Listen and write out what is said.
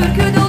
türkü